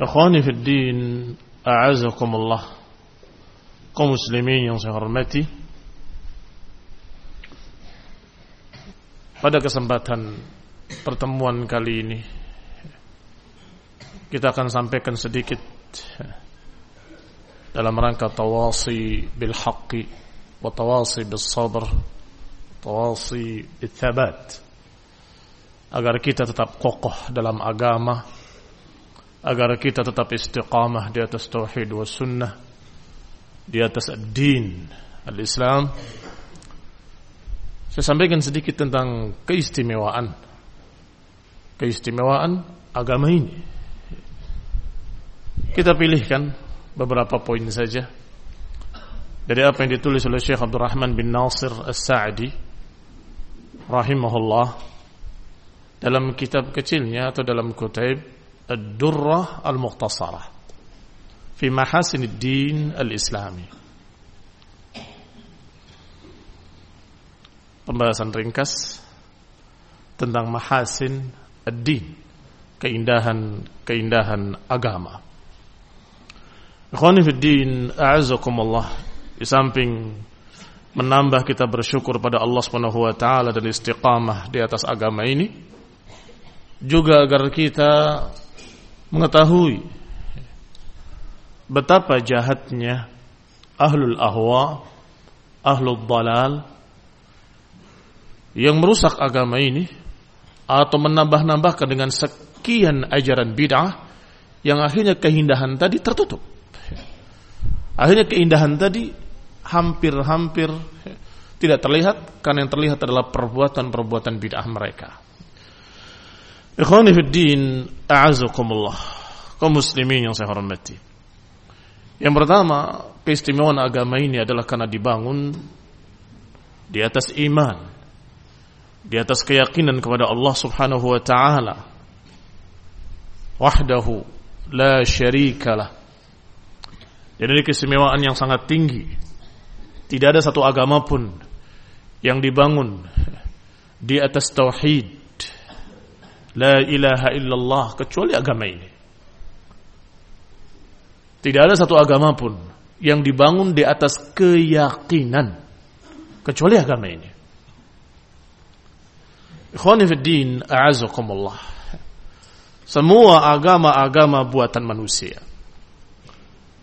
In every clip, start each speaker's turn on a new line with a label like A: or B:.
A: Akhwani fi din, a'azakumullah. Kaum muslimin yang saya hormati. Pada kesempatan pertemuan kali ini kita akan sampaikan sedikit dalam rangka tawasi bil haqqi wa tawasi bis sabr tawasi bil thabat agar kita tetap kokoh dalam agama agar kita tetap istiqamah di atas tauhid wa sunnah di atas din al-Islam. Saya sampaikan sedikit tentang keistimewaan. Keistimewaan agama ini. Kita pilihkan beberapa poin saja. Dari apa yang ditulis oleh Syekh Abdurrahman bin Nasir As-Sa'di rahimahullah dalam kitab kecilnya atau dalam kutub Ad-Durrah Al-Mukhtasarah fi Mahasin Ad-Din Al-Islami pembahasan ringkas tentang mahasin ad-din keindahan-keindahan agama Ikhwani din, a'azakumullah. Di samping menambah kita bersyukur pada Allah Subhanahu wa taala dan istiqamah di atas agama ini, juga agar kita mengetahui betapa jahatnya ahlul ahwa, ahlul dalal yang merusak agama ini atau menambah-nambahkan dengan sekian ajaran bid'ah yang akhirnya keindahan tadi tertutup. Akhirnya keindahan tadi hampir-hampir tidak terlihat karena yang terlihat adalah perbuatan-perbuatan bid'ah mereka. Ikhwani fi din, a'azakumullah. Kaum muslimin yang saya hormati. Yang pertama, keistimewaan agama ini adalah karena dibangun di atas iman, di atas keyakinan kepada Allah Subhanahu wa taala. Wahdahu la syarikalah jadi ini keistimewaan yang sangat tinggi. Tidak ada satu agama pun yang dibangun di atas tauhid. La ilaha illallah kecuali agama ini. Tidak ada satu agama pun yang dibangun di atas keyakinan kecuali agama ini. Ikhwani fi din, a'azakumullah. Semua agama-agama buatan manusia.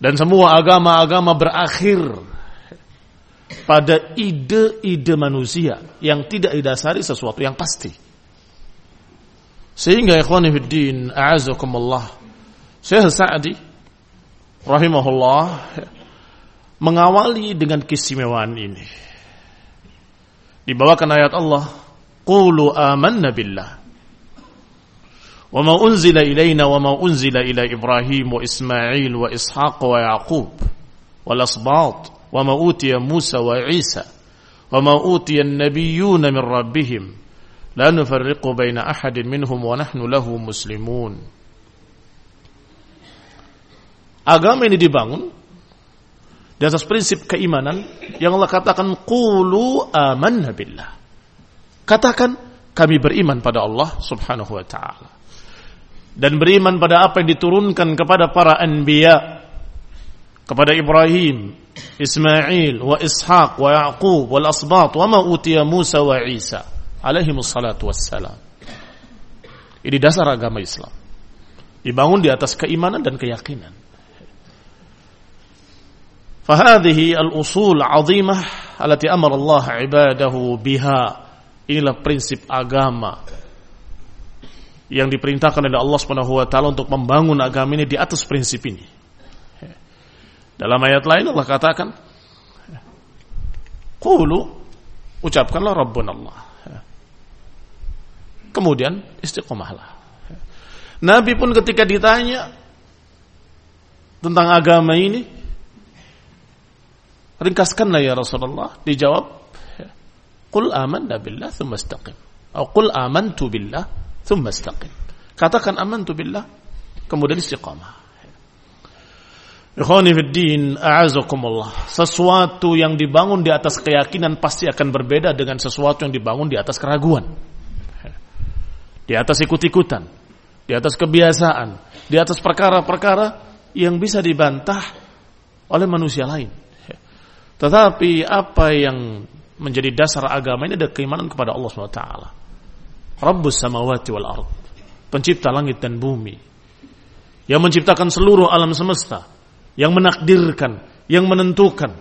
A: Dan semua agama-agama berakhir pada ide-ide manusia yang tidak didasari sesuatu yang pasti. Sehingga ikhwani fi din, a'azakumullah. Syekh Sa'di rahimahullah mengawali dengan keistimewaan ini. Dibawakan ayat Allah, "Qulu amanna billah." Wa ma unzila ilaina wa ma unzila ila Ibrahim wa Ismail wa Ishaq wa Yaqub wal asbat wa ma utiya Musa wa Isa wa ma utiya an-nabiyyuna min rabbihim la nufarriqu baina ahadin minhum wa nahnu lahu muslimun. Agama ini dibangun di atas prinsip keimanan yang Allah katakan qulu amanna billah. Katakan kami beriman pada Allah Subhanahu wa taala. Dan beriman pada apa yang diturunkan kepada para anbiya kepada Ibrahim, Ismail, wa Ishaq, wa Yaqub, wal asbat, wa ma utiya Musa wa Isa alaihi wassalatu wassalam. Ini dasar agama Islam. Dibangun di atas keimanan dan keyakinan. Fahadihi al-usul azimah alati amar Allah ibadahu biha. Inilah prinsip agama yang diperintahkan oleh Allah Subhanahu wa taala untuk membangun agama ini di atas prinsip ini. Dalam ayat lain Allah katakan, "Qulu ucapkanlah Rabbun Allah." Kemudian istiqomahlah. Nabi pun ketika ditanya tentang agama ini Ringkaskanlah ya Rasulullah. Dijawab, Qul amanna billah thumma istaqim. Atau Qul amantu billah thumma istaqim. Katakan amantu billah, kemudian istiqamah. Ikhwani fid din, a'azakumullah. Sesuatu yang dibangun di atas keyakinan pasti akan berbeda dengan sesuatu yang dibangun di atas keraguan. Di atas ikut-ikutan, di atas kebiasaan, di atas perkara-perkara yang bisa dibantah oleh manusia lain. Tetapi apa yang menjadi dasar agama ini adalah keimanan kepada Allah SWT. Rabbus samawati wal ard. Pencipta langit dan bumi. Yang menciptakan seluruh alam semesta. Yang menakdirkan. Yang menentukan.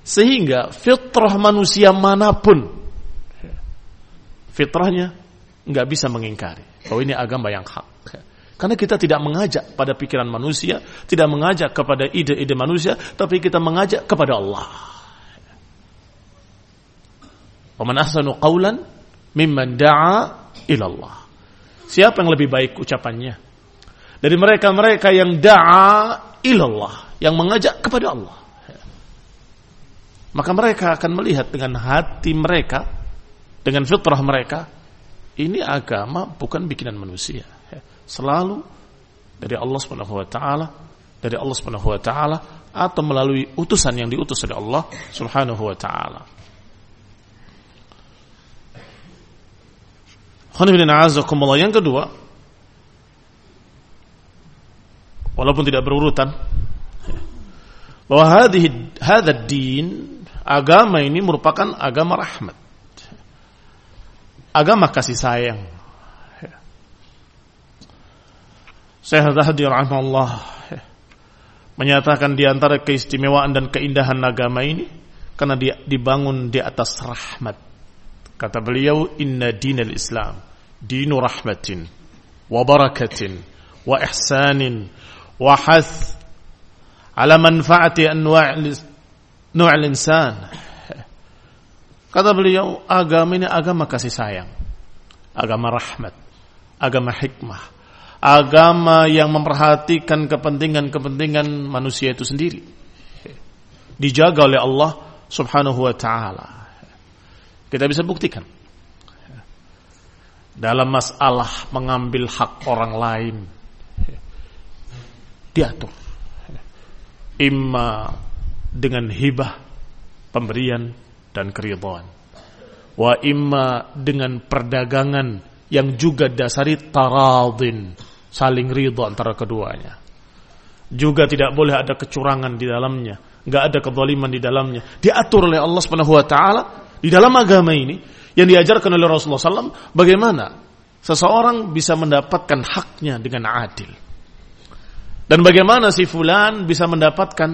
A: Sehingga fitrah manusia mana pun. Fitrahnya nggak bisa mengingkari. Bahwa ini agama yang hak. Karena kita tidak mengajak pada pikiran manusia, tidak mengajak kepada ide-ide manusia, tapi kita mengajak kepada Allah. Waman ahsanu qawlan mimman ilallah. Siapa yang lebih baik ucapannya? Dari mereka-mereka yang da'a ilallah, yang mengajak kepada Allah. Maka mereka akan melihat dengan hati mereka, dengan fitrah mereka, ini agama bukan bikinan manusia selalu dari Allah Subhanahu wa taala, dari Allah Subhanahu wa taala atau melalui utusan yang diutus oleh Allah Subhanahu wa taala. Yang kedua, walaupun tidak berurutan, bahwa hadhi hadha din agama ini merupakan agama rahmat. Agama kasih sayang Syekh Zahdi rahimahullah menyatakan di antara keistimewaan dan keindahan agama ini karena dia dibangun di atas rahmat. Kata beliau, "Inna dinal Islam dinu rahmatin wa barakatin wa ihsanin wa hath ala manfaati anwa'il insan." Kata beliau, agama ini agama kasih sayang, agama rahmat, agama hikmah, agama yang memperhatikan kepentingan-kepentingan manusia itu sendiri. Dijaga oleh Allah Subhanahu wa taala. Kita bisa buktikan. Dalam masalah mengambil hak orang lain. Diatur. Imma dengan hibah pemberian dan keridhaan wa imma dengan perdagangan yang juga dasari taradin saling ridho antara keduanya. Juga tidak boleh ada kecurangan di dalamnya, nggak ada kezaliman di dalamnya. Diatur oleh Allah Subhanahu wa taala di dalam agama ini yang diajarkan oleh Rasulullah SAW bagaimana seseorang bisa mendapatkan haknya dengan adil. Dan bagaimana si fulan bisa mendapatkan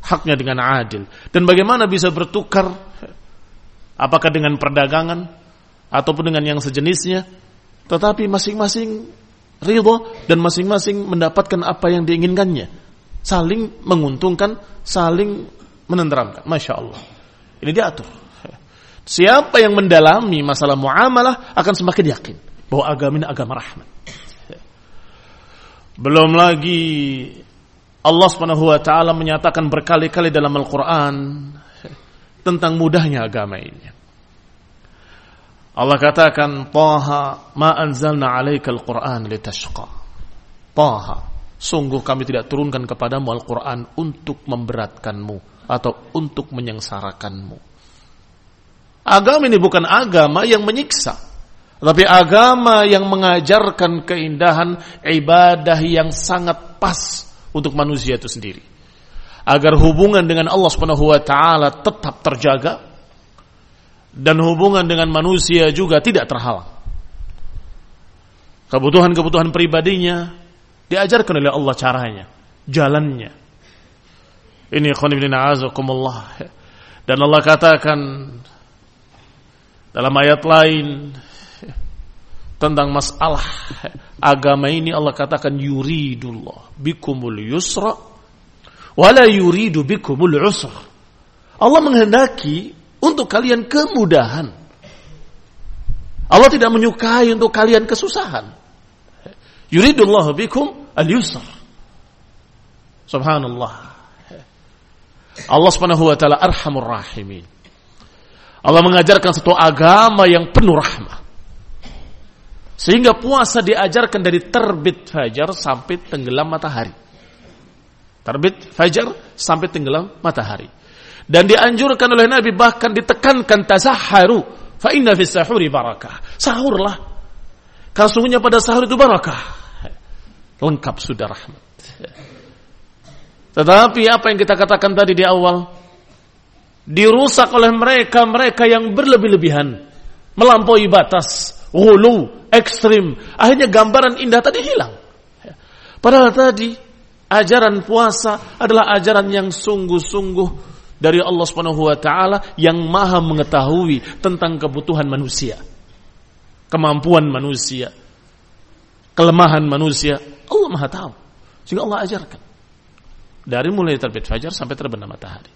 A: haknya dengan adil. Dan bagaimana bisa bertukar apakah dengan perdagangan ataupun dengan yang sejenisnya. Tetapi masing-masing ridho dan masing-masing mendapatkan apa yang diinginkannya. Saling menguntungkan, saling menenteramkan. Masya Allah. Ini diatur. Siapa yang mendalami masalah muamalah akan semakin yakin bahwa agama ini agama rahmat. Belum lagi Allah taala menyatakan berkali-kali dalam Al-Qur'an tentang mudahnya agama ini. Allah katakan Taha ma anzalna 'alaikal Qur'an litashqa. Taha, sungguh kami tidak turunkan kepadamu Al-Qur'an untuk memberatkanmu atau untuk menyengsarakanmu. Agama ini bukan agama yang menyiksa, tapi agama yang mengajarkan keindahan ibadah yang sangat pas untuk manusia itu sendiri. Agar hubungan dengan Allah Subhanahu wa taala tetap terjaga dan hubungan dengan manusia juga tidak terhalang. Kebutuhan-kebutuhan pribadinya diajarkan oleh Allah caranya, jalannya. Ini khonibina azakumullah. Dan Allah katakan dalam ayat lain tentang masalah agama ini Allah katakan yuridullah bikumul yusra wala yuridu bikumul usra. Allah menghendaki untuk kalian kemudahan. Allah tidak menyukai untuk kalian kesusahan. Yuridullah bikum al-yusr. Subhanallah. Allah Subhanahu wa taala arhamur rahimin. Allah mengajarkan satu agama yang penuh rahmah. Sehingga puasa diajarkan dari terbit fajar sampai tenggelam matahari. Terbit fajar sampai tenggelam matahari. Dan dianjurkan oleh Nabi bahkan ditekankan tasaharu fa inna fis sahuri barakah. Sahurlah. Karena pada sahur itu barakah. Lengkap sudah rahmat. Tetapi apa yang kita katakan tadi di awal dirusak oleh mereka-mereka yang berlebih-lebihan, melampaui batas, hulu, ekstrim. Akhirnya gambaran indah tadi hilang. Padahal tadi ajaran puasa adalah ajaran yang sungguh-sungguh dari Allah Subhanahu wa taala yang maha mengetahui tentang kebutuhan manusia. Kemampuan manusia, kelemahan manusia, Allah Maha tahu. Sehingga Allah ajarkan. Dari mulai terbit fajar sampai terbenam matahari.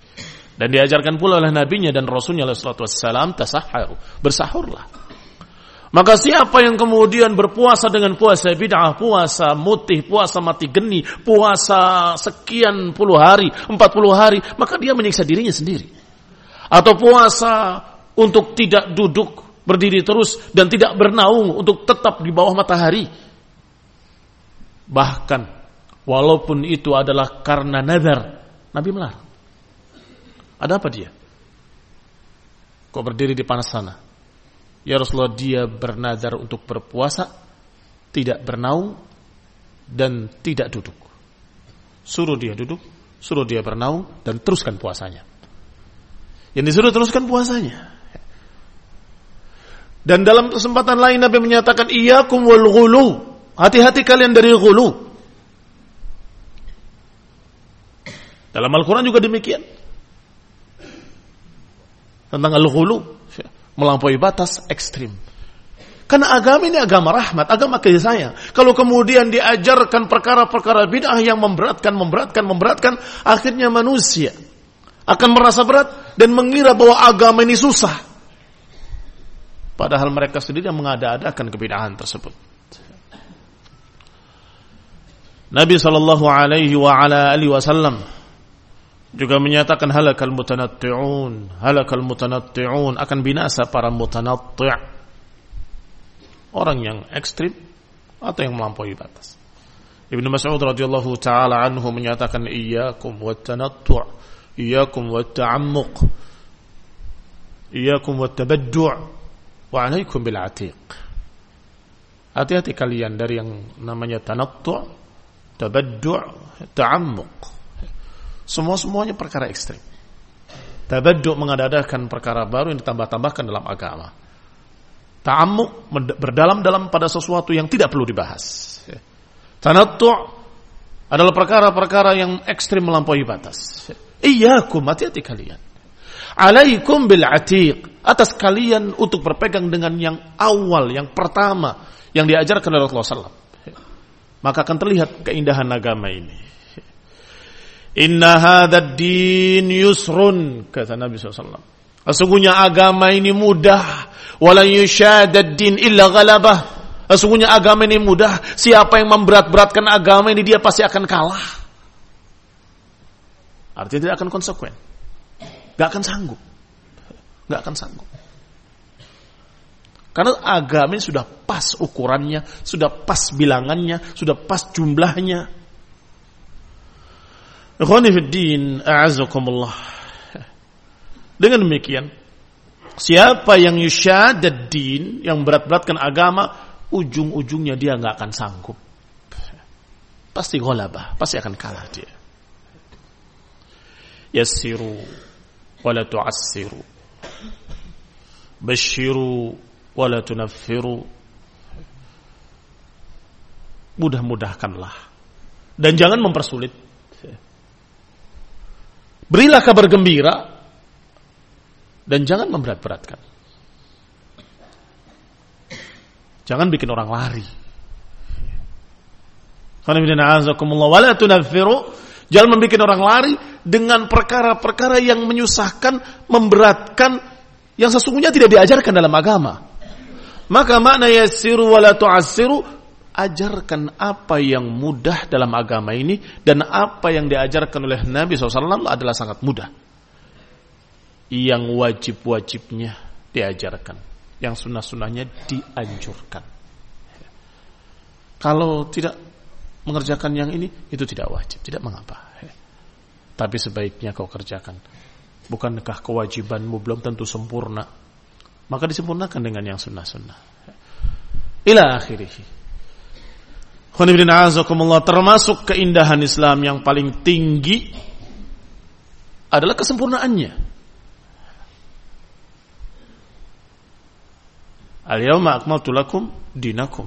A: Dan diajarkan pula oleh nabinya dan rasulnya alaihi wassalam tasaharu, bersahurlah. Maka siapa yang kemudian berpuasa dengan puasa bid'ah, puasa mutih, puasa mati geni, puasa sekian puluh hari, empat puluh hari, maka dia menyiksa dirinya sendiri. Atau puasa untuk tidak duduk, berdiri terus, dan tidak bernaung untuk tetap di bawah matahari. Bahkan, walaupun itu adalah karena nazar, Nabi melarang. Ada apa dia? Kok berdiri di panas sana? Ya Rasulullah dia bernazar untuk berpuasa Tidak bernaung Dan tidak duduk. Suruh dia duduk Suruh dia bernaung Dan teruskan puasanya. Yang disuruh teruskan puasanya. Dan dalam kesempatan lain Nabi menyatakan Iyakum wal ghulu. Hati-hati kalian dari ghulu. Dalam Al-Quran juga demikian. Tentang al-ghulu melampaui batas ekstrim. Karena agama ini agama rahmat, agama kasih sayang. Kalau kemudian diajarkan perkara-perkara bid'ah yang memberatkan, memberatkan, memberatkan, akhirnya manusia akan merasa berat dan mengira bahwa agama ini susah. Padahal mereka sendiri yang mengada-adakan kebid'ahan tersebut. Nabi sallallahu alaihi wasallam juga menyatakan halakal mutanatti'un. Halakal mutanatti'un. Akan binasa para mutanatti' orang yang ekstrim atau yang melampaui batas. Ibnu Mas'ud radhiyallahu taala anhu menyatakan iyyakum wattanattu' iyyakum watta'ammuq iyyakum wattabaddu' wa 'alaikum bil 'atiq. Hati-hati kalian dari yang namanya tanattu' tabaddu' ta'ammuq semua-semuanya perkara ekstrim. Tabaddu' mengadakan perkara baru yang ditambah-tambahkan dalam agama. Ta'ammuq berdalam dalam pada sesuatu yang tidak perlu dibahas. Tanattu' adalah perkara-perkara yang ekstrim melampaui batas. Iyyakum hati-hati kalian. Alaikum bil atiq atas kalian untuk berpegang dengan yang awal yang pertama yang diajarkan oleh Rasulullah SAW maka akan terlihat keindahan agama ini inna hadzal din yusrun kata Nabi SAW sesungguhnya agama ini mudah walan yushadad din illa ghalabah sesungguhnya agama ini mudah siapa yang memberat-beratkan agama ini dia pasti akan kalah artinya tidak akan konsekuen Gak akan sanggup. Gak akan sanggup. Karena agama ini sudah pas ukurannya, sudah pas bilangannya, sudah pas jumlahnya. Dengan demikian, siapa yang yushadad din, yang berat-beratkan agama, ujung-ujungnya dia nggak akan sanggup. Pasti golabah, pasti akan kalah dia. Yassiru wala tu'assiru. Bashiru wala tunaffiru. Mudah-mudahkanlah. Dan jangan mempersulit berilah kabar gembira dan jangan memberat-beratkan. Jangan bikin orang lari. Jangan membuat orang lari dengan perkara-perkara yang menyusahkan, memberatkan, yang sesungguhnya tidak diajarkan dalam agama. Maka makna yassiru wala tu'assiru, ajarkan apa yang mudah dalam agama ini dan apa yang diajarkan oleh Nabi SAW adalah sangat mudah. Yang wajib-wajibnya diajarkan, yang sunnah-sunnahnya dianjurkan. Kalau tidak mengerjakan yang ini, itu tidak wajib, tidak mengapa. Tapi sebaiknya kau kerjakan. Bukankah kewajibanmu belum tentu sempurna? Maka disempurnakan dengan yang sunnah-sunnah. Ila akhirih. Termasuk keindahan Islam yang paling tinggi adalah kesempurnaannya. Al-yawma akmaltu lakum dinakum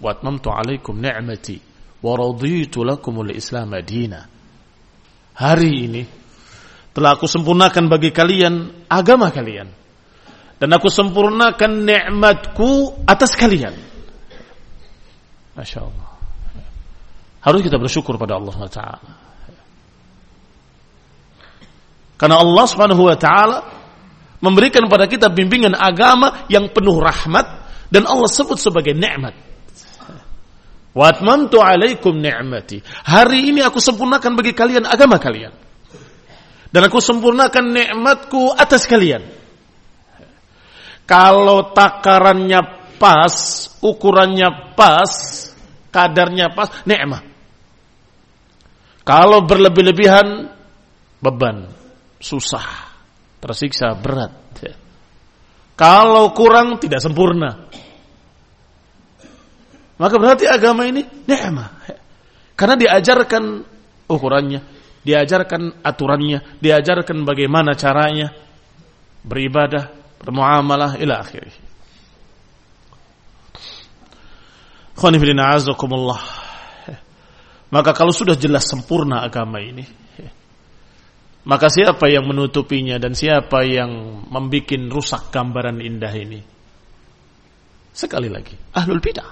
A: wa atmamtu alaikum ni'mati wa raditu lakum al-islam madina hari ini telah aku sempurnakan bagi kalian agama kalian dan aku sempurnakan nikmatku atas kalian. Masya Allah. Harus kita bersyukur pada Allah Taala. Karena Allah Subhanahu Wa Taala memberikan pada kita bimbingan agama yang penuh rahmat dan Allah sebut sebagai nikmat. Wa atmamtu alaikum ni'mati. Hari ini aku sempurnakan bagi kalian agama kalian. Dan aku sempurnakan nikmatku atas kalian. Kalau takarannya pas, ukurannya pas, kadarnya pas, nikmat. Kalau berlebih-lebihan, beban, susah, tersiksa, berat. Kalau kurang, tidak sempurna. Maka berarti agama ini nikmat. Karena diajarkan ukurannya, diajarkan aturannya, diajarkan bagaimana caranya beribadah, bermuamalah ila akhirih. azakumullah. Maka kalau sudah jelas sempurna agama ini, maka siapa yang menutupinya dan siapa yang membuat rusak gambaran indah ini? Sekali lagi, ahlul bidah.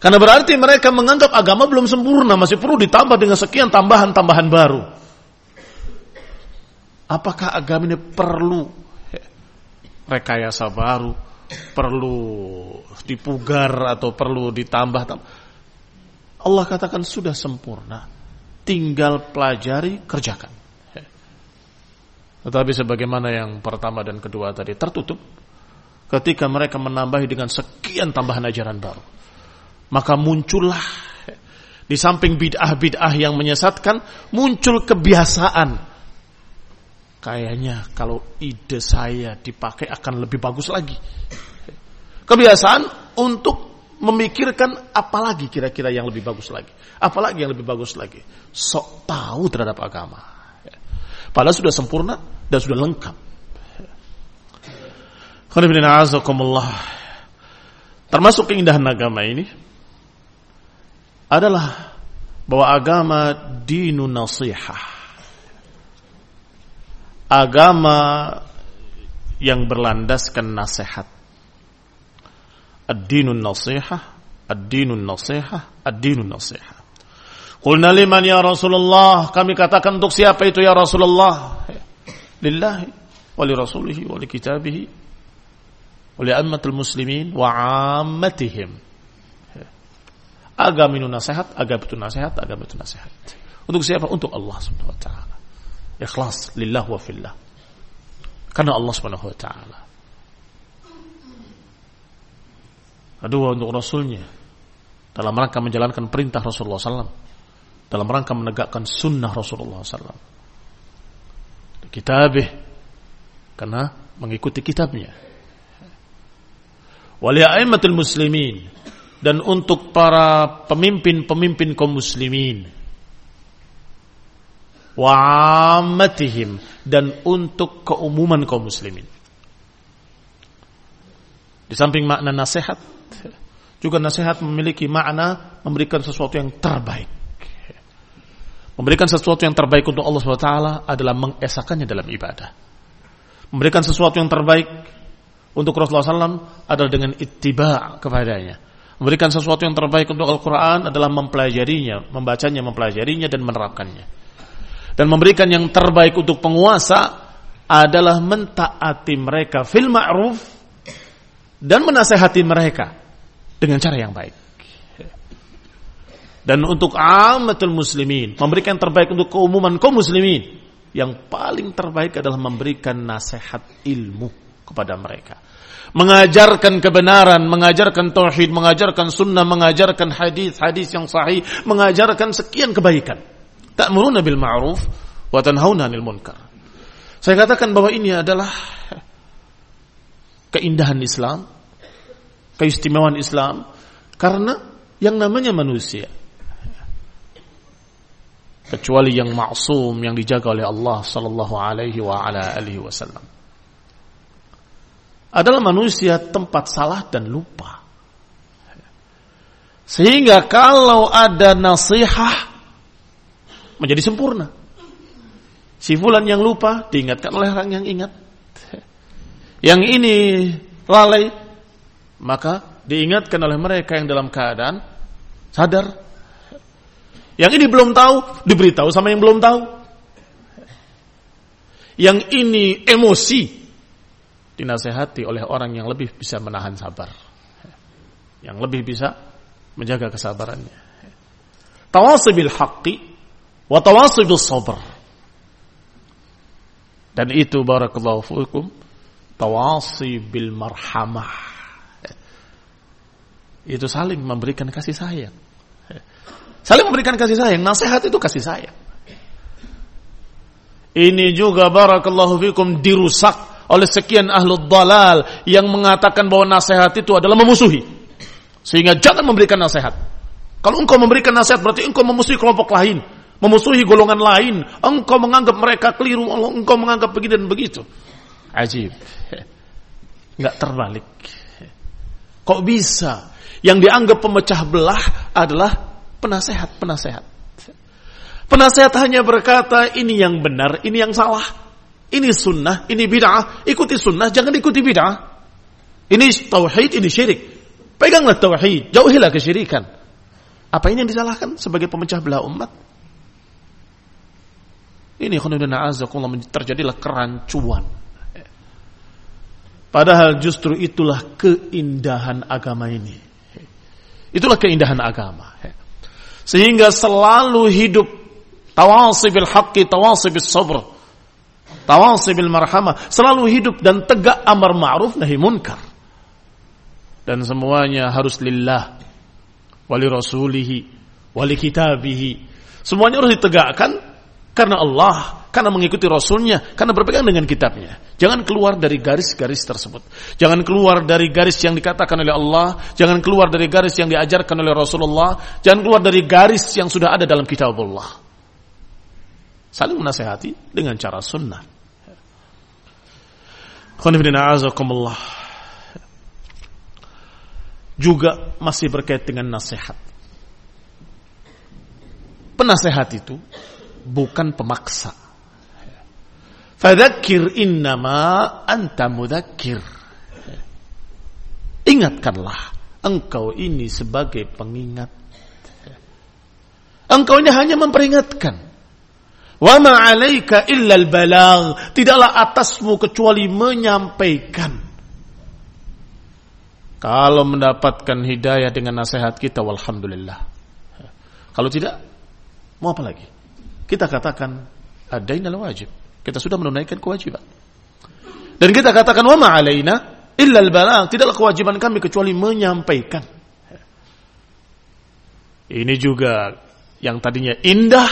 A: Karena berarti mereka menganggap agama belum sempurna, masih perlu ditambah dengan sekian tambahan-tambahan baru. Apakah agama ini perlu rekayasa baru, perlu dipugar atau perlu ditambah? Allah katakan sudah sempurna, tinggal pelajari, kerjakan. Tetapi sebagaimana yang pertama dan kedua tadi tertutup ketika mereka menambahi dengan sekian tambahan ajaran baru. Maka muncullah di samping bid'ah-bid'ah yang menyesatkan muncul kebiasaan. Kayaknya kalau ide saya dipakai akan lebih bagus lagi. Kebiasaan untuk memikirkan apalagi kira-kira yang lebih bagus lagi. Apalagi yang lebih bagus lagi. Sok tahu terhadap agama. Padahal sudah sempurna dan sudah lengkap. Termasuk keindahan agama ini adalah bahwa agama dinu nasihah. Agama yang berlandaskan nasihat. Ad-dinun nasihah, ad-dinun nasihah, ad-dinun nasihah. Qulna liman ya Rasulullah, kami katakan untuk siapa itu ya Rasulullah? Lillahi wa li rasulihi wa li ammatul muslimin wa ammatihim Agama itu nasihat, agama itu nasihat, agama itu nasihat. Untuk siapa? Untuk Allah Subhanahu wa taala. Ikhlas lillah wa fillah. Karena Allah Subhanahu wa taala. Kedua untuk Rasulnya. Dalam rangka menjalankan perintah Rasulullah SAW dalam rangka menegakkan sunnah Rasulullah SAW kitabih. Karena mengikuti kitabnya. Wali a'immatul muslimin. Dan untuk para pemimpin-pemimpin kaum muslimin. Wa ammatihim. Dan untuk keumuman kaum muslimin. Di samping makna nasihat, juga nasihat memiliki makna memberikan sesuatu yang terbaik. Memberikan sesuatu yang terbaik untuk Allah SWT adalah mengesakannya dalam ibadah. Memberikan sesuatu yang terbaik untuk Rasulullah SAW adalah dengan ittiba kepadanya Memberikan sesuatu yang terbaik untuk Al-Quran adalah mempelajarinya, membacanya, mempelajarinya, dan menerapkannya. Dan memberikan yang terbaik untuk penguasa adalah mentaati mereka fil ma'ruf dan menasehati mereka dengan cara yang baik. Dan untuk amatul muslimin, memberikan terbaik untuk keumuman kaum muslimin, yang paling terbaik adalah memberikan nasihat ilmu kepada mereka mengajarkan kebenaran, mengajarkan tauhid, mengajarkan sunnah, mengajarkan hadis-hadis yang sahih, mengajarkan sekian kebaikan. Ta'muruna bil ma'ruf wa tanhauna 'anil munkar. Saya katakan bahwa ini adalah keindahan Islam, keistimewaan Islam karena yang namanya manusia kecuali yang maksum yang dijaga oleh Allah sallallahu alaihi wasallam adalah manusia tempat salah dan lupa. Sehingga kalau ada nasihat menjadi sempurna. Si fulan yang lupa diingatkan oleh orang yang ingat. Yang ini lalai maka diingatkan oleh mereka yang dalam keadaan sadar. Yang ini belum tahu diberitahu sama yang belum tahu. Yang ini emosi dinasehati oleh orang yang lebih bisa menahan sabar. Yang lebih bisa menjaga kesabarannya. Tawasibil haqqi wa tawasibil sabr. Dan itu barakallahu fikum tawasi bil marhamah. Itu saling memberikan kasih sayang. Saling memberikan kasih sayang. Nasihat itu kasih sayang. Ini juga barakallahu fikum dirusak oleh sekian ahlu dalal yang mengatakan bahwa nasihat itu adalah memusuhi. Sehingga jangan memberikan nasihat. Kalau engkau memberikan nasihat berarti engkau memusuhi kelompok lain, memusuhi golongan lain, engkau menganggap mereka keliru, engkau menganggap begitu dan begitu. Ajib. Enggak terbalik. Kok bisa? Yang dianggap pemecah belah adalah penasehat-penasehat. Penasehat hanya berkata ini yang benar, ini yang salah. Ini sunnah, ini bid'ah. Ikuti sunnah, jangan ikuti bid'ah. Ini tauhid, ini syirik. Peganglah tauhid, jauhilah kesyirikan. Apa ini yang disalahkan sebagai pemecah belah umat? Ini khonudana azakullah terjadilah kerancuan. Padahal justru itulah keindahan agama ini. Itulah keindahan agama. Sehingga selalu hidup tawasibil haqqi tawasibil sabr tawasi bil marhamah, selalu hidup dan tegak amar ma'ruf nahi munkar. Dan semuanya harus lillah, wali rasulihi, wali kitabihi. Semuanya harus ditegakkan karena Allah, karena mengikuti Rasulnya, karena berpegang dengan kitabnya. Jangan keluar dari garis-garis tersebut. Jangan keluar dari garis yang dikatakan oleh Allah. Jangan keluar dari garis yang diajarkan oleh Rasulullah. Jangan keluar dari garis yang sudah ada dalam kitab Allah. Saling menasehati dengan cara sunnah. Juga masih berkait dengan nasihat. Penasehat itu bukan pemaksa. Fadzakir innama anta mudzakir. Ingatkanlah, engkau ini sebagai pengingat. Engkau ini hanya memperingatkan. Wa ma 'alaika illa al-balagh. Tidaklah atasmu kecuali menyampaikan. Kalau mendapatkan hidayah dengan nasihat kita walhamdulillah. Kalau tidak, mau apa lagi? Kita katakan adain adalah wajib. Kita sudah menunaikan kewajiban. Dan kita katakan wa ma 'alaina illa al-balagh. Tidaklah kewajiban kami kecuali menyampaikan. Ini juga yang tadinya indah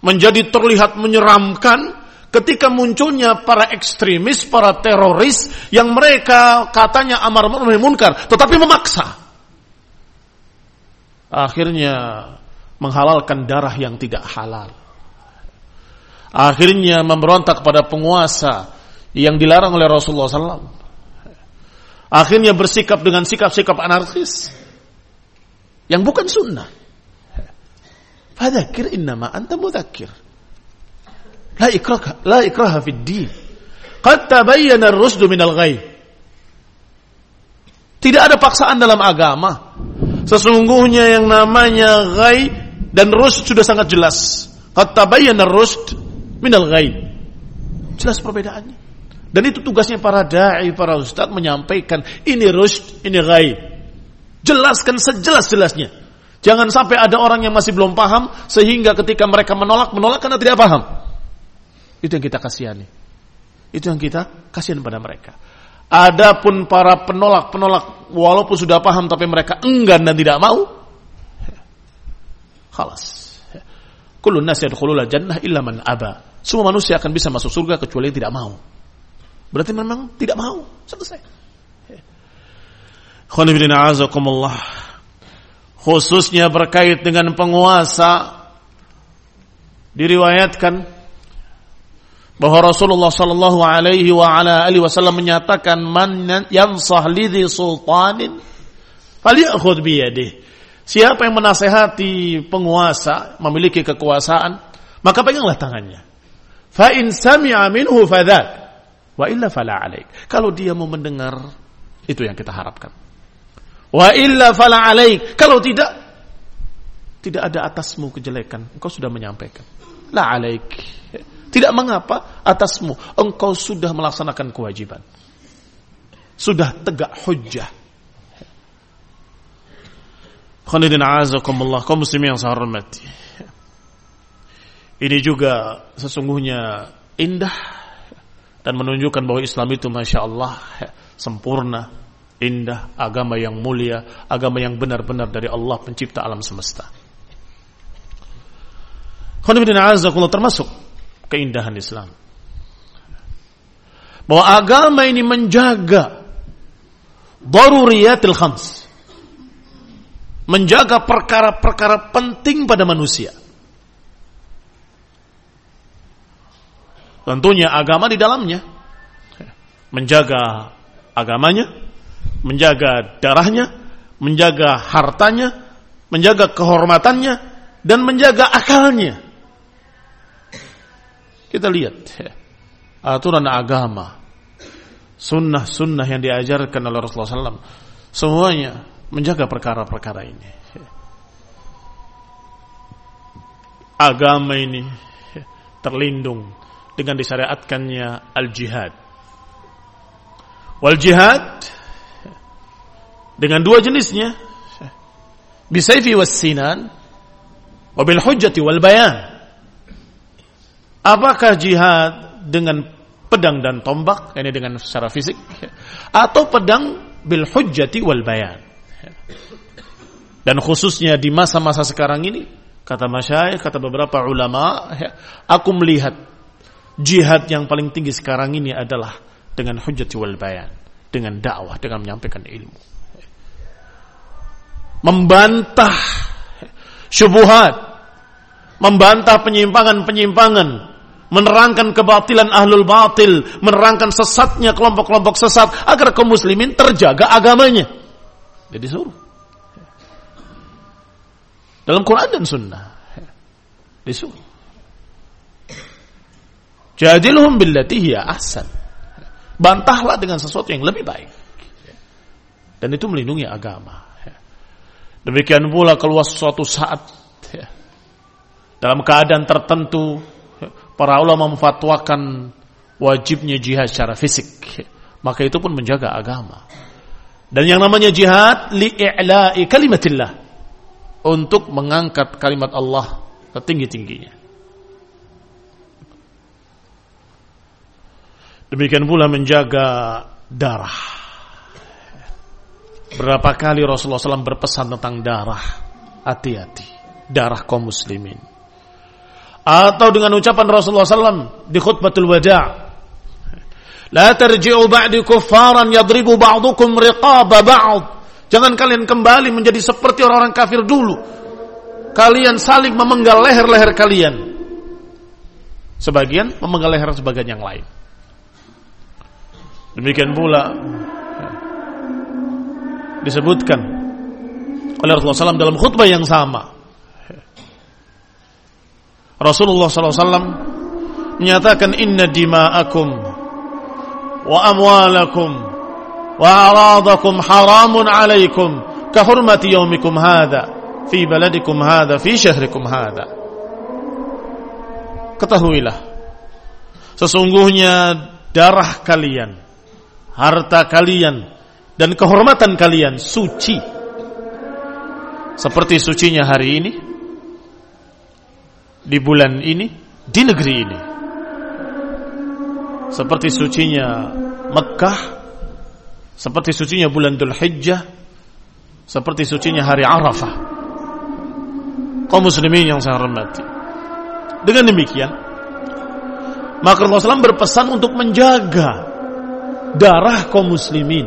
A: menjadi terlihat menyeramkan ketika munculnya para ekstremis, para teroris yang mereka katanya amar ma'ruf munkar, tetapi memaksa. Akhirnya menghalalkan darah yang tidak halal. Akhirnya memberontak pada penguasa yang dilarang oleh Rasulullah SAW. Akhirnya bersikap dengan sikap-sikap anarkis yang bukan sunnah. Fadzakir innama anta mudzakir. La ikraha la ikraha fid din. Qad tabayyana ar-rusd minal ghayb. Tidak ada paksaan dalam agama. Sesungguhnya yang namanya ghai dan rusd sudah sangat jelas. Qad tabayyana ar-rusd minal ghayb. Jelas perbedaannya. Dan itu tugasnya para dai, para ustaz menyampaikan ini rusd, ini ghaib. Jelaskan sejelas-jelasnya. Jangan sampai ada orang yang masih belum paham sehingga ketika mereka menolak menolak karena tidak paham. Itu yang kita kasihani. Itu yang kita kasihan pada mereka. Adapun para penolak-penolak walaupun sudah paham tapi mereka enggan dan tidak mau, khalas. Kullu nas yadkhulul jannah illa man aba. Semua manusia akan bisa masuk surga kecuali yang tidak mau. Berarti memang tidak mau. Selesai. Khususnya berkait dengan penguasa diriwayatkan bahwa Rasulullah sallallahu alaihi wa ala alihi wasallam menyatakan man yansah lidhi sultanin falyakhudh bi yadihi siapa yang menasehati penguasa memiliki kekuasaan maka peganglah tangannya fa in sami'a minhu fadzak wa illa fala alaik kalau dia mau mendengar itu yang kita harapkan Wa illa fala alaik. Kalau tidak, tidak ada atasmu kejelekan. Engkau sudah menyampaikan. La alaik. Tidak mengapa atasmu. Engkau sudah melaksanakan kewajiban. Sudah tegak hujjah. Khanidin a'azakumullah. Kau muslim yang saya hormati. Ini juga sesungguhnya indah dan menunjukkan bahwa Islam itu Masya Allah sempurna indah, agama yang mulia, agama yang benar-benar dari Allah pencipta alam semesta. Khonifuddin termasuk keindahan Islam. Bahwa agama ini menjaga daruriyatil khams. Menjaga perkara-perkara penting pada manusia. Tentunya agama di dalamnya. Menjaga agamanya, menjaga darahnya, menjaga hartanya, menjaga kehormatannya, dan menjaga akalnya. Kita lihat aturan agama, sunnah-sunnah yang diajarkan oleh Rasulullah SAW, semuanya menjaga perkara-perkara ini. Agama ini terlindung dengan disyariatkannya al-jihad. Wal jihad dengan dua jenisnya bisayfi was sinan wabil hujjati wal bayan apakah jihad dengan pedang dan tombak ini dengan secara fisik atau pedang bil hujjati wal bayan dan khususnya di masa-masa sekarang ini Kata masyayikh, kata beberapa ulama, ya, aku melihat jihad yang paling tinggi sekarang ini adalah dengan hujjah wal bayan, dengan dakwah, dengan menyampaikan ilmu. Membantah syubhat, membantah penyimpangan-penyimpangan, menerangkan kebatilan ahlul batil, menerangkan sesatnya kelompok-kelompok sesat agar kaum muslimin terjaga agamanya. Jadi suruh. Dalam Quran dan Sunnah. Disuruh. Jadilhum billati hiya ahsan. Bantahlah dengan sesuatu yang lebih baik. Dan itu melindungi agama. Demikian pula keluar suatu saat dalam keadaan tertentu para ulama memfatwakan wajibnya jihad secara fisik. Maka itu pun menjaga agama. Dan yang namanya jihad li'i'la'i kalimatillah untuk mengangkat kalimat Allah setinggi-tingginya. Demikian pula menjaga darah. Berapa kali Rasulullah SAW berpesan tentang darah. Hati-hati. Darah kaum muslimin. Atau dengan ucapan Rasulullah SAW di khutbatul wada' La tarji'u ba'di kuffaran yadribu ba'dukum riqaba ba'd Jangan kalian kembali menjadi seperti orang-orang kafir dulu. Kalian saling memenggal leher-leher kalian. Sebagian memenggal leher sebagian yang lain. Demikian pula disebutkan oleh Rasulullah SAW dalam khutbah yang sama. Rasulullah SAW menyatakan inna dima'akum wa amwalakum وأعراضكم حرام عليكم كحرمة يومكم هذا في بلدكم هذا في شهركم هذا ketahuilah sesungguhnya darah kalian harta kalian dan kehormatan kalian suci seperti sucinya hari ini di bulan ini di negeri ini seperti sucinya Mekah seperti sucinya bulan Dhul Hijjah seperti sucinya hari Arafah. Kaum muslimin yang saya hormati. Dengan demikian maka Rasulullah berpesan untuk menjaga darah kaum muslimin.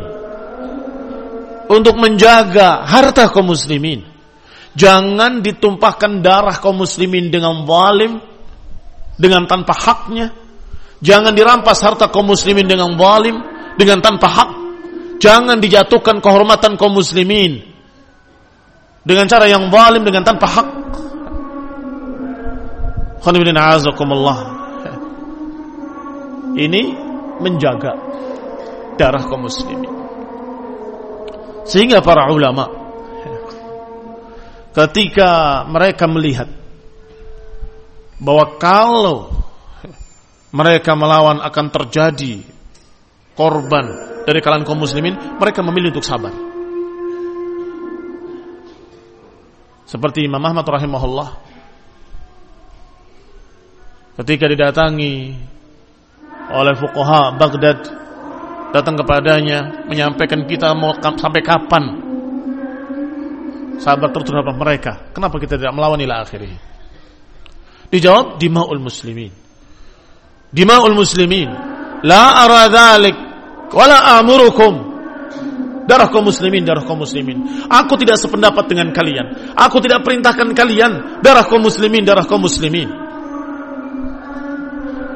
A: Untuk menjaga harta kaum muslimin. Jangan ditumpahkan darah kaum muslimin dengan zalim dengan tanpa haknya. Jangan dirampas harta kaum muslimin dengan zalim dengan tanpa hak Jangan dijatuhkan kehormatan kaum muslimin dengan cara yang zalim dengan tanpa hak. Ini menjaga darah kaum muslimin. Sehingga para ulama ketika mereka melihat bahwa kalau mereka melawan akan terjadi korban dari kalangan kaum muslimin, mereka memilih untuk sabar. Seperti Imam Ahmad rahimahullah ketika didatangi oleh fuqaha Baghdad datang kepadanya menyampaikan kita mau sampai kapan sabar terus terhadap mereka. Kenapa kita tidak melawan ila akhirnya dijawab dimaul muslimin. Dimaul muslimin. La ara dhalik Wala amurukum darah kaum muslimin, darah kaum muslimin. Aku tidak sependapat dengan kalian. Aku tidak perintahkan kalian darah kaum muslimin, darah kaum muslimin.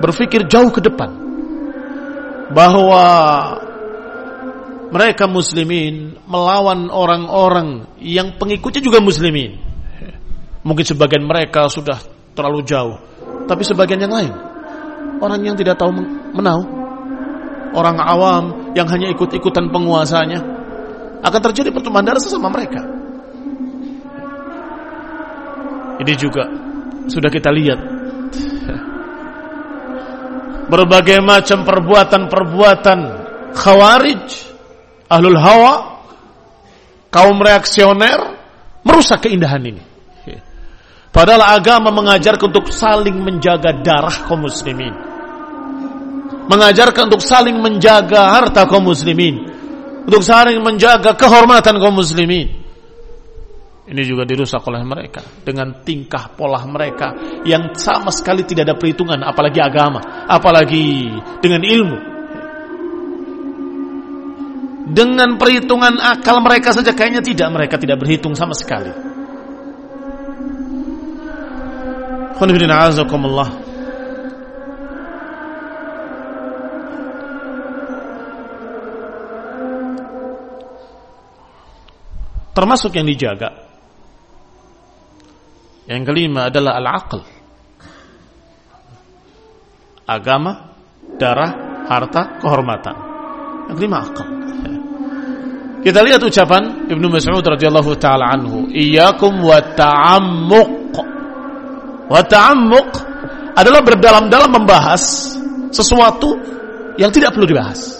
A: Berpikir jauh ke depan bahwa mereka muslimin melawan orang-orang yang pengikutnya juga muslimin. Mungkin sebagian mereka sudah terlalu jauh, tapi sebagian yang lain orang yang tidak tahu menau orang awam yang hanya ikut-ikutan penguasanya akan terjadi pertumpahan darah sesama mereka. Ini juga sudah kita lihat berbagai macam perbuatan-perbuatan khawarij, ahlul hawa, kaum reaksioner merusak keindahan ini. Padahal agama mengajarkan untuk saling menjaga darah kaum muslimin mengajarkan untuk saling menjaga harta kaum muslimin, untuk saling menjaga kehormatan kaum muslimin. Ini juga dirusak oleh mereka dengan tingkah pola mereka yang sama sekali tidak ada perhitungan, apalagi agama, apalagi dengan ilmu. Dengan perhitungan akal mereka saja kayaknya tidak, mereka tidak berhitung sama sekali. Termasuk yang dijaga yang kelima adalah al-aql. Agama, darah, harta, kehormatan. Yang kelima akal. Kita lihat ucapan Ibnu Mas'ud radhiyallahu taala anhu, "Iyyakum wa ta'ammuq." Wa ta'ammuq adalah berdalam-dalam membahas sesuatu yang tidak perlu dibahas.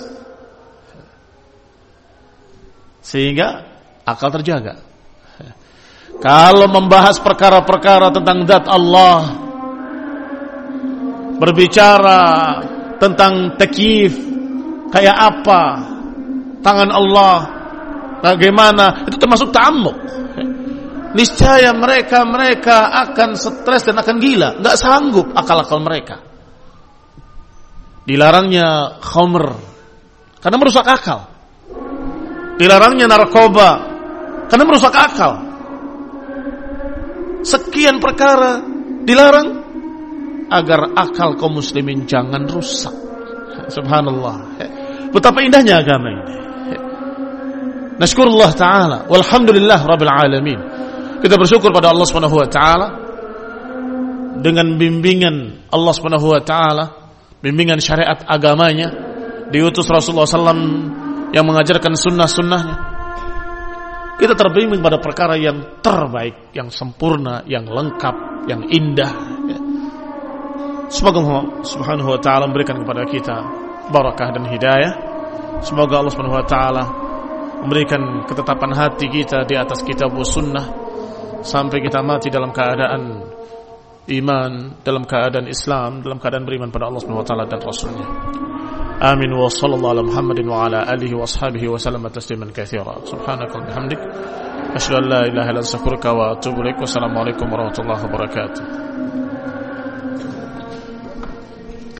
A: Sehingga akal terjaga. Kalau membahas perkara-perkara tentang zat Allah, berbicara tentang takif, kayak apa tangan Allah, bagaimana, itu termasuk ta'amuk. Niscaya mereka mereka akan stres dan akan gila, nggak sanggup akal-akal mereka. Dilarangnya khamr karena merusak akal. Dilarangnya narkoba karena merusak akal sekian perkara dilarang agar akal kaum muslimin jangan rusak. Subhanallah. Betapa indahnya agama ini. Nashkurullah taala walhamdulillah rabbil alamin. Kita bersyukur pada Allah Subhanahu wa taala dengan bimbingan Allah Subhanahu wa taala, bimbingan syariat agamanya, diutus Rasulullah SAW yang mengajarkan sunnah-sunnahnya kita terbimbing pada perkara yang terbaik, yang sempurna, yang lengkap, yang indah. Ya. Semoga Allah Subhanahu wa taala memberikan kepada kita barakah dan hidayah. Semoga Allah Subhanahu wa taala memberikan ketetapan hati kita di atas kitab sunnah sampai kita mati dalam keadaan iman, dalam keadaan Islam, dalam keadaan beriman pada Allah Subhanahu wa taala dan rasulnya. آمين. وصلى الله على محمد وعلى آله وأصحابه وسلم تسليما كثيرا. سبحانك وبحمدك. أشهد أن لا إله إلا أنت أستغفرك وأتوب إليك. والسلام عليكم ورحمة الله وبركاته.